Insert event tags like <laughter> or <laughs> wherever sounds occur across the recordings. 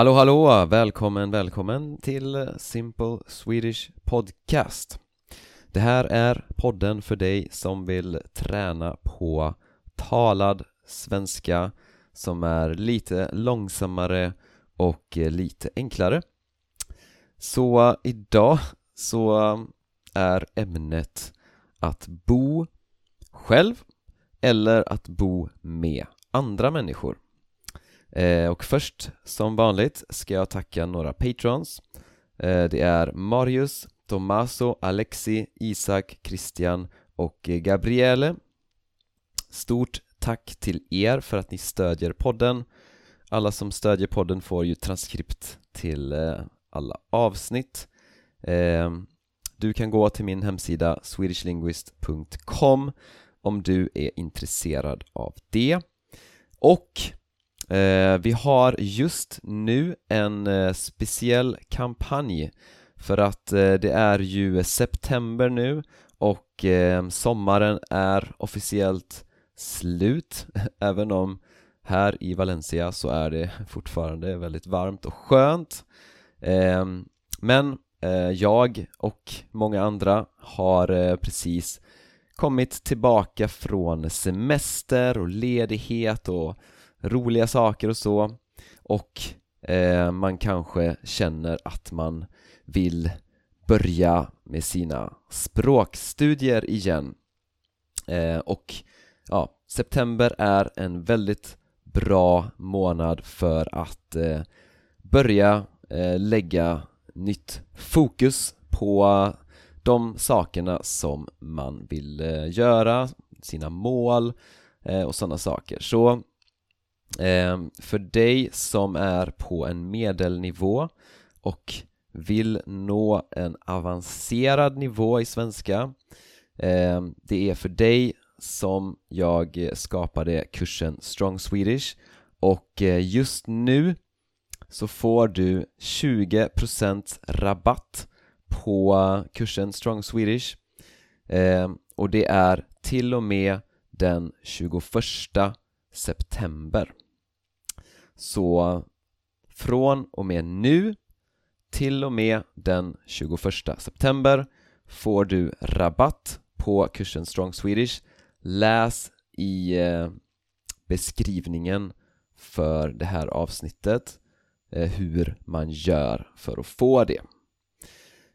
Hallå hallå! Välkommen, välkommen till Simple Swedish Podcast. Det här är podden för dig som vill träna på talad svenska som är lite långsammare och lite enklare. Så idag så är ämnet att bo själv eller att bo med andra människor. Eh, och först, som vanligt, ska jag tacka några patrons. Eh, det är Marius, Tommaso, Alexi, Isak, Christian och Gabriele. Stort tack till er för att ni stödjer podden. Alla som stödjer podden får ju transkript till eh, alla avsnitt. Du kan gå till min hemsida swedishlinguist.com om du är intresserad av det. Och Eh, vi har just nu en eh, speciell kampanj för att eh, det är ju september nu och eh, sommaren är officiellt slut. <laughs> Även om här i Valencia så är det fortfarande väldigt varmt och skönt. Eh, men jag och många andra har precis kommit tillbaka från semester och ledighet och roliga saker och så och eh, man kanske känner att man vill börja med sina språkstudier igen eh, och ja, september är en väldigt bra månad för att eh, börja eh, lägga nytt fokus på de sakerna som man vill eh, göra, sina mål eh, och sådana saker. Så Ehm, för dig som är på en medelnivå och vill nå en avancerad nivå i svenska eh, Det är för dig som jag skapade kursen Strong Swedish och eh, just nu så får du 20% rabatt på kursen Strong Swedish. Ehm, och det är till och med den 21 september så från och med nu till och med den 21 september får du rabatt på kursen Strong Swedish. Läs i eh, beskrivningen för det här avsnittet eh, hur man gör för att få det.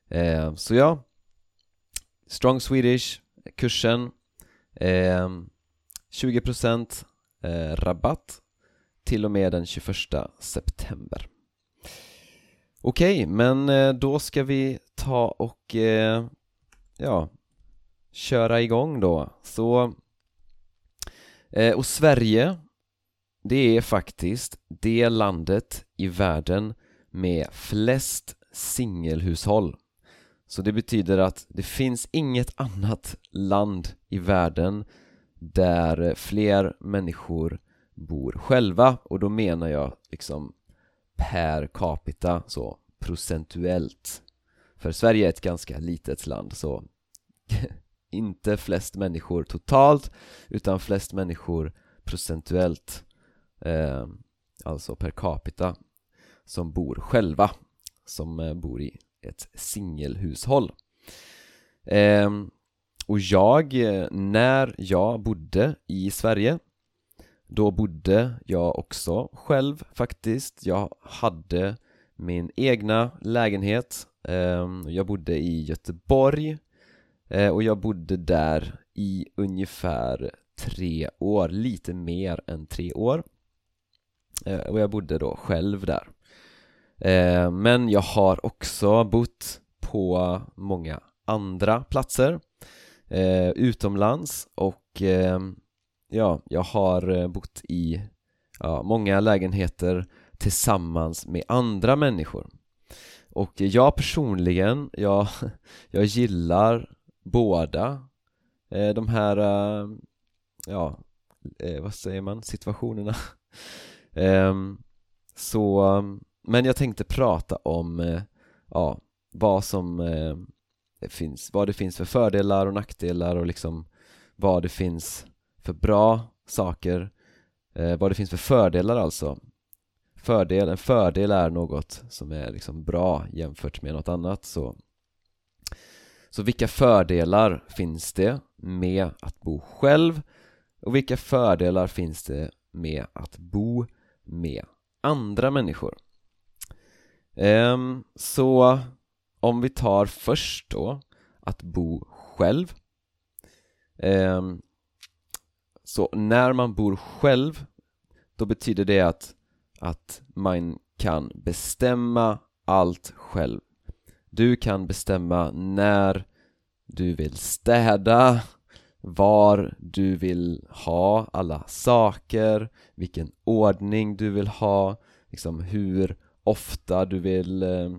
Eh, så ja, Strong Swedish kursen 20% rabatt till och med den 21 september. Okej, okay, men eh, då ska vi ta och eh, ja, köra igång då. Så eh, och Sverige det är faktiskt det landet i världen med flest singelhushåll. Så det betyder att det finns inget annat land i världen där fler människor bor själva och då menar jag liksom per capita så procentuellt. För Sverige är ett ganska litet land så <laughs> inte flest människor totalt utan flest människor procentuellt eh, alltså per capita som bor själva som eh, bor i ett singelhushåll. Eh, och jag, eh, när jag bodde i Sverige då bodde jag också själv faktiskt. Jag hade min egna lägenhet ehm, Jag bodde i Göteborg eh, och jag bodde där i ungefär tre år, lite mer än tre år. Eh, och jag bodde då själv där. Eh, men jag har också bott på många andra platser utomlands och ehm, ja, jag har eh, bott i ja, många lägenheter tillsammans med andra människor. Och jag personligen, jag, <laughs> jag gillar båda eh, de här, eh, ja, eh, vad säger man, situationerna? <laughs> Ehm, så, men jag tänkte prata om, eh, ja, vad som finns, vad det finns för fördelar och nackdelar och liksom vad det finns för bra saker, eh, vad det finns för fördelar alltså fördel, en fördel är något som är liksom bra jämfört med något annat så Så vilka fördelar finns det med att bo själv? Och vilka fördelar finns det med att bo med andra människor? Ehm, så om vi tar först då att bo själv ehm, så när man bor själv då betyder det att, att man kan bestämma allt själv Du kan bestämma när du vill städa var du vill ha alla saker, vilken ordning du vill ha, liksom hur ofta du vill eh,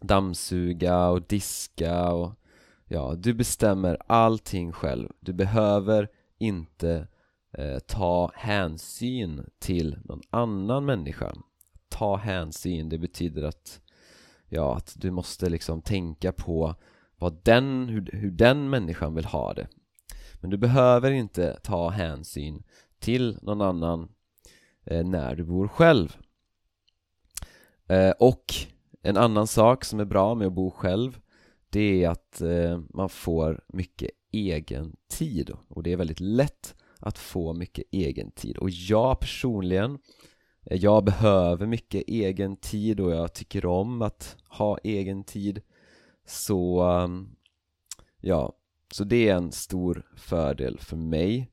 dammsuga och diska och ja, du bestämmer allting själv. Du behöver inte eh, ta hänsyn till någon annan människa. Ta hänsyn, det betyder att ja, att du måste liksom tänka på vad den, hur, hur den människan vill ha det. Men du behöver inte ta hänsyn till någon annan eh, när du bor själv. Eh, och en annan sak som är bra med att bo själv det är att eh, man får mycket egen tid. Och det är väldigt lätt att få mycket egen tid. Och jag personligen eh, jag behöver mycket egen tid och jag tycker om att ha egen tid. Så ehm, ja, så det är en stor fördel för mig.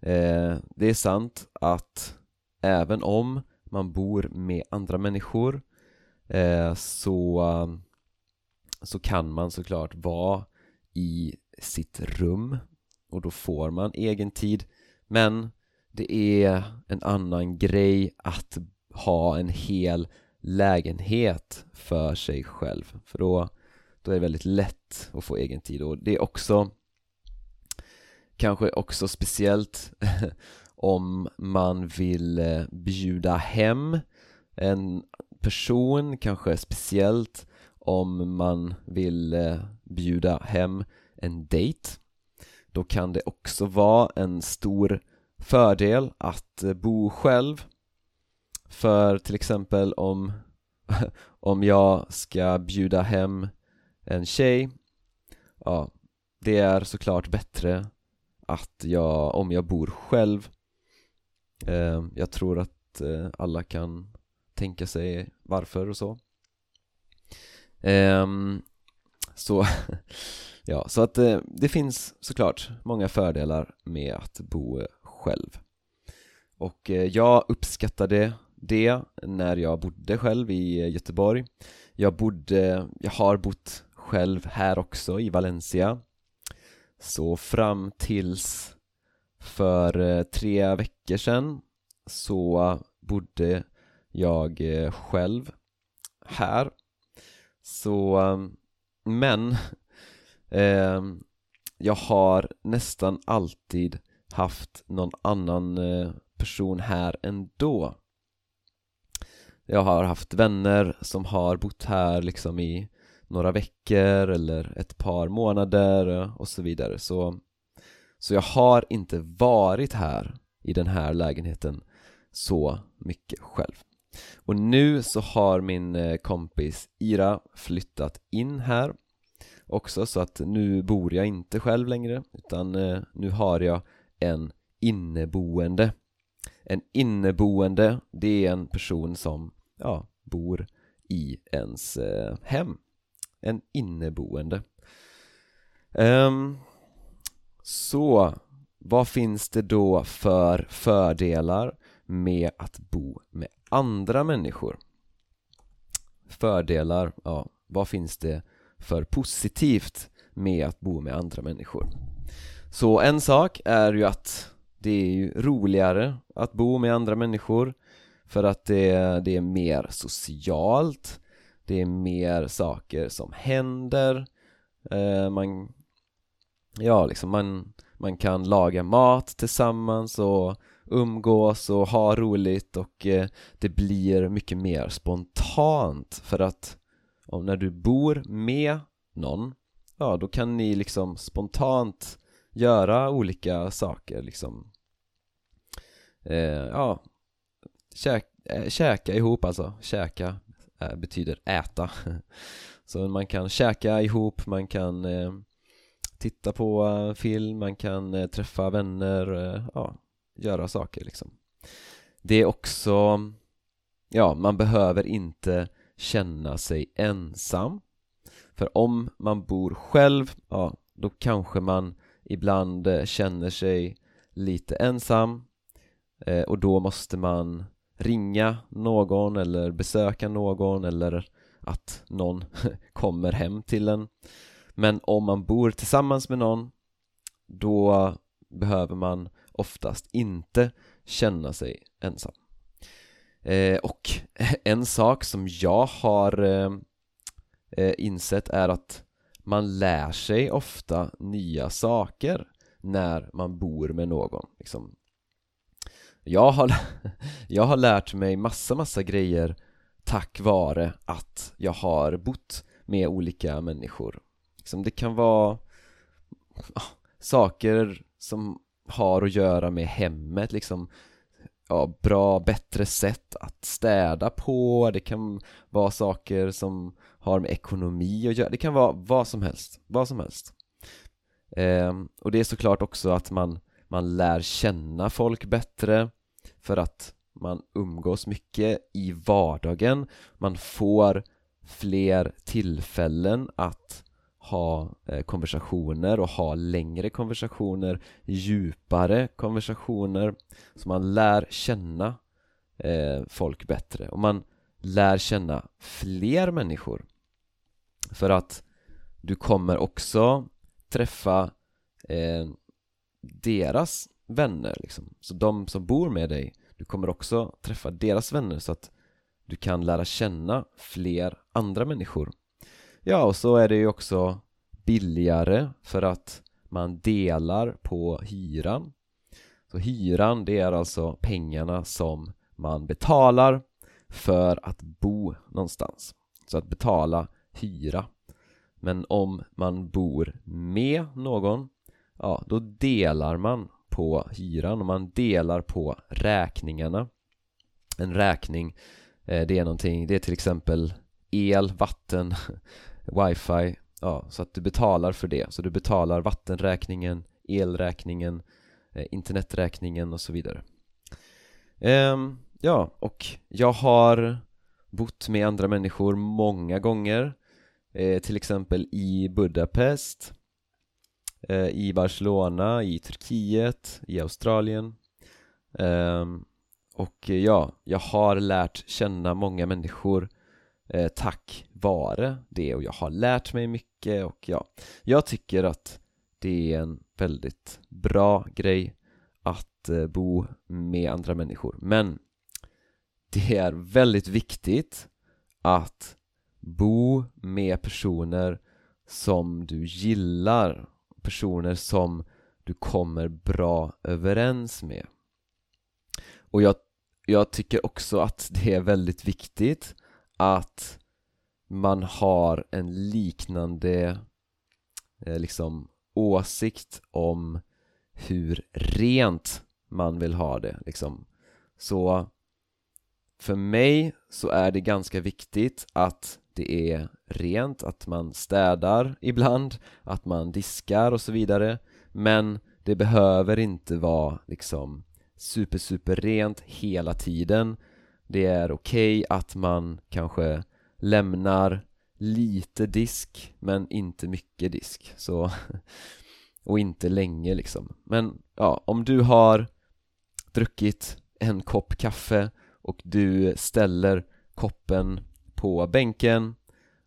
Eh, Det är sant att även om man bor med andra människor eh, så, ehm, så kan man såklart vara i sitt rum och då får man egen tid. Men det är en annan grej att ha en hel lägenhet för sig själv för då, då är det väldigt lätt att få egen tid. Och det är också kanske också speciellt <laughs> om man vill eh, bjuda hem en person, kanske speciellt om man vill eh, bjuda hem en dejt då kan det också vara en stor fördel att eh, bo själv. För till exempel om <laughs> om jag ska bjuda hem en tjej ja, det är såklart bättre att jag, om jag bor själv. Eh, Jag tror att eh, alla kan tänka sig varför och så. Eh, så, <laughs> ja, så att eh, det finns såklart många fördelar med att bo eh, själv. Och eh, jag uppskattade det när jag bodde själv i eh, Göteborg. Jag bodde, jag har bott själv här också i Valencia. Så fram tills för eh, tre veckor sedan så bodde jag själv här. Så men <laughs> eh, jag har nästan alltid haft någon annan eh, person här ändå. Jag har haft vänner som har bott här liksom i några veckor eller ett par månader eh, och så vidare. Så, så jag har inte varit här i den här lägenheten så mycket själv och nu så har min eh, kompis Ira flyttat in här också så att nu bor jag inte själv längre utan eh, nu har jag en inneboende. En inneboende, det är en person som, ja, bor i ens eh, hem. En inneboende. Um, Så, vad finns det då för fördelar? Med att bo med andra människor? Fördelar, ja, vad finns det för positivt med att bo med andra människor? Så en sak är ju att det är ju roligare att bo med andra människor för att det, det är mer socialt det är mer saker som händer eh, Man Ja, liksom man, man kan laga mat tillsammans och umgås och ha roligt och eh, det blir mycket mer spontant för att om när du bor med någon ja då kan ni liksom spontant göra olika saker liksom. Eh, ja käk, äh, käka ihop alltså, käka äh, betyder äta. <laughs> Så man kan käka ihop, man kan eh, titta på eh, film, man kan eh, träffa vänner, eh, ja, göra saker liksom. Det är också, ja, man behöver inte känna sig ensam. För om man bor själv, ja, då kanske man ibland eh, känner sig lite ensam eh, och då måste man ringa någon eller besöka någon eller att någon <laughs> kommer hem till en. Men om man bor tillsammans med någon då behöver man oftast inte känna sig ensam eh, och <laughs> en sak som jag har eh, eh, insett är att man lär sig ofta nya saker när man bor med någon liksom. jag, har, <laughs> jag har lärt mig massa, massa grejer tack vare att jag har bott med olika människor liksom, Det kan vara saker som har att göra med hemmet liksom ja, bra, bättre sätt att städa på. Det kan vara saker som har med ekonomi att göra Det kan vara vad som helst, vad som helst. Eh, Och det är såklart också att man, man lär känna folk bättre För att man umgås mycket i vardagen. Man får fler tillfällen att ha eh, konversationer och ha längre konversationer djupare konversationer så man lär känna eh, folk bättre. Och man lär känna fler människor. För att du kommer också träffa eh, deras vänner liksom. Så de som bor med dig du kommer också träffa deras vänner så att du kan lära känna fler andra människor. Ja, och så är det ju också billigare för att man delar på hyran. Så hyran, det är alltså pengarna som man betalar för att bo någonstans. Så att betala hyra. Men om man bor med någon Ja, då delar man på hyran och man delar på räkningarna. En räkning eh, det är någonting, det är till exempel el, vatten, wifi Ja, så att du betalar för det. Så du betalar vattenräkningen, elräkningen, eh, interneträkningen och så vidare. Ehm, Ja, och jag har bott med andra människor många gånger eh, Till exempel i Budapest eh, I Barcelona, i Turkiet, i Australien. Ehm, Och ja, jag har lärt känna många människor eh, tack vare det och jag har lärt mig mycket och ja, jag tycker att det är en väldigt bra grej att eh, bo med andra människor. Men det är väldigt viktigt att bo med personer som du gillar personer som du kommer bra överens med. Och jag, jag tycker också att det är väldigt viktigt att man har en liknande eh, liksom åsikt om hur rent man vill ha det liksom. Så för mig så är det ganska viktigt att det är rent, att man städar ibland, att man diskar och så vidare. Men det behöver inte vara liksom super super rent hela tiden det är okej okay att man kanske lämnar lite disk men inte mycket disk så <laughs> och inte länge liksom. Men ja, om du har druckit en kopp kaffe och du ställer koppen på bänken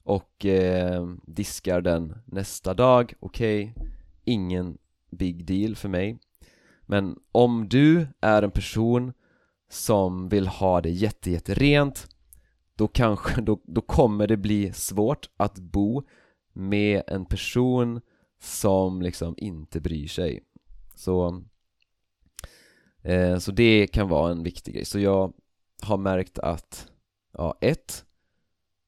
och eh, diskar den nästa dag, okej, okay, ingen big deal för mig. Men om du är en person som vill ha det jätte, jätte rent då kanske, då, då kommer det bli svårt att bo med en person som liksom inte bryr sig. Så eh, så det kan vara en viktig grej, så jag har märkt att ja, ett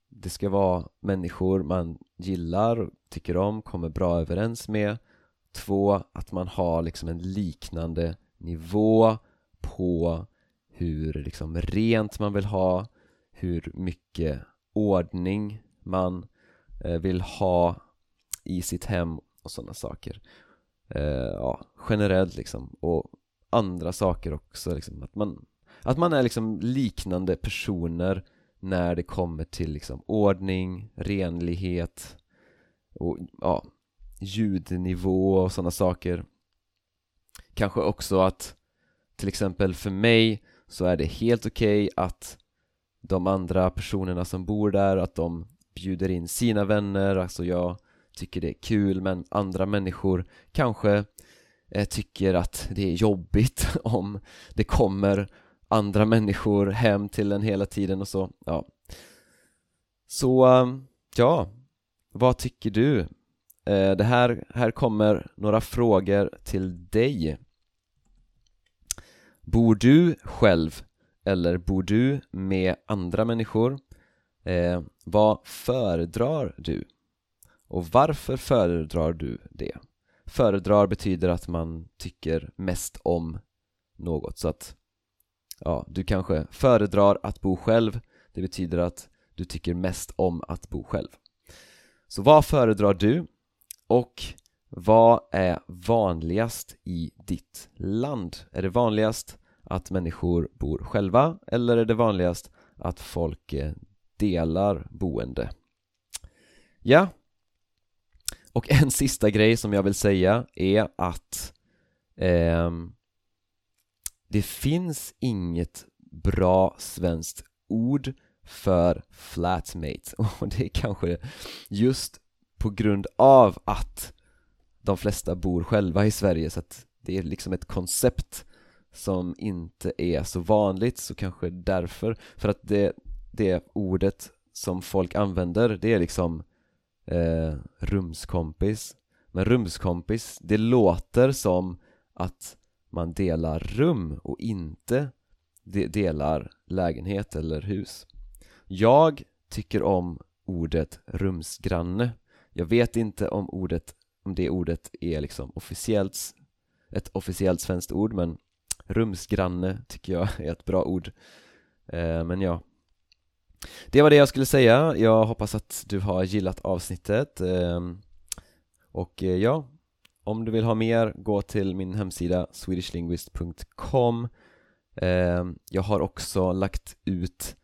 det ska vara människor man gillar, tycker om, kommer bra överens med. Två, att man har liksom en liknande nivå på hur liksom rent man vill ha hur mycket ordning man eh, vill ha i sitt hem och sådana saker. Eh, ja, generellt liksom. Och andra saker också liksom. Att man att man är liksom liknande personer när det kommer till liksom ordning, renlighet och ja, ljudnivå och sådana saker. Kanske också att till exempel för mig så är det helt okej okay att de andra personerna som bor där, att de bjuder in sina vänner, alltså jag tycker det är kul men andra människor kanske eh, tycker att det är jobbigt <laughs> om det kommer andra människor hem till en hela tiden och så, ja. Så, ehm, ja, vad tycker du? Eh, det här, här kommer några frågor till dig. Bor du själv eller bor du med andra människor? Eh, vad föredrar du? Och varför föredrar du det? Föredrar betyder att man tycker mest om något så att ja, du kanske föredrar att bo själv det betyder att du tycker mest om att bo själv Så vad föredrar du? Och vad är vanligast i ditt land? Är det vanligast att människor bor själva eller är det vanligast att folk eh, delar boende? Ja, och en sista grej som jag vill säga är att eh, det finns inget bra svenskt ord för flatmate <laughs> och det är kanske just på grund av att de flesta bor själva i Sverige så att det är liksom ett koncept som inte är så vanligt så kanske därför. För att det, det ordet som folk använder det är liksom eh, rumskompis. Men rumskompis, det låter som att man delar rum och inte de delar lägenhet eller hus. Jag tycker om ordet rumsgranne. Jag vet inte om ordet, om det ordet är liksom officiellt ett officiellt svenskt ord men rumsgranne tycker jag är ett bra ord. Eh, men ja. Det var det jag skulle säga, jag hoppas att du har gillat avsnittet. Ehm, och eh, ja, om du vill ha mer, gå till min hemsida swedishlinguist.com ehm, Jag har också lagt ut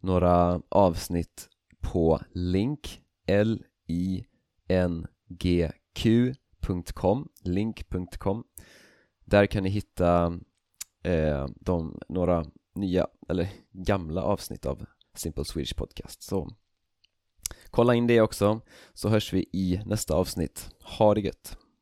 några avsnitt på link l-i-n-g-q.com link.com Där kan ni hitta eh, de, några nya, eller gamla avsnitt av Simple Swedish Podcast så kolla in det också så hörs vi i nästa avsnitt. Ha det gött!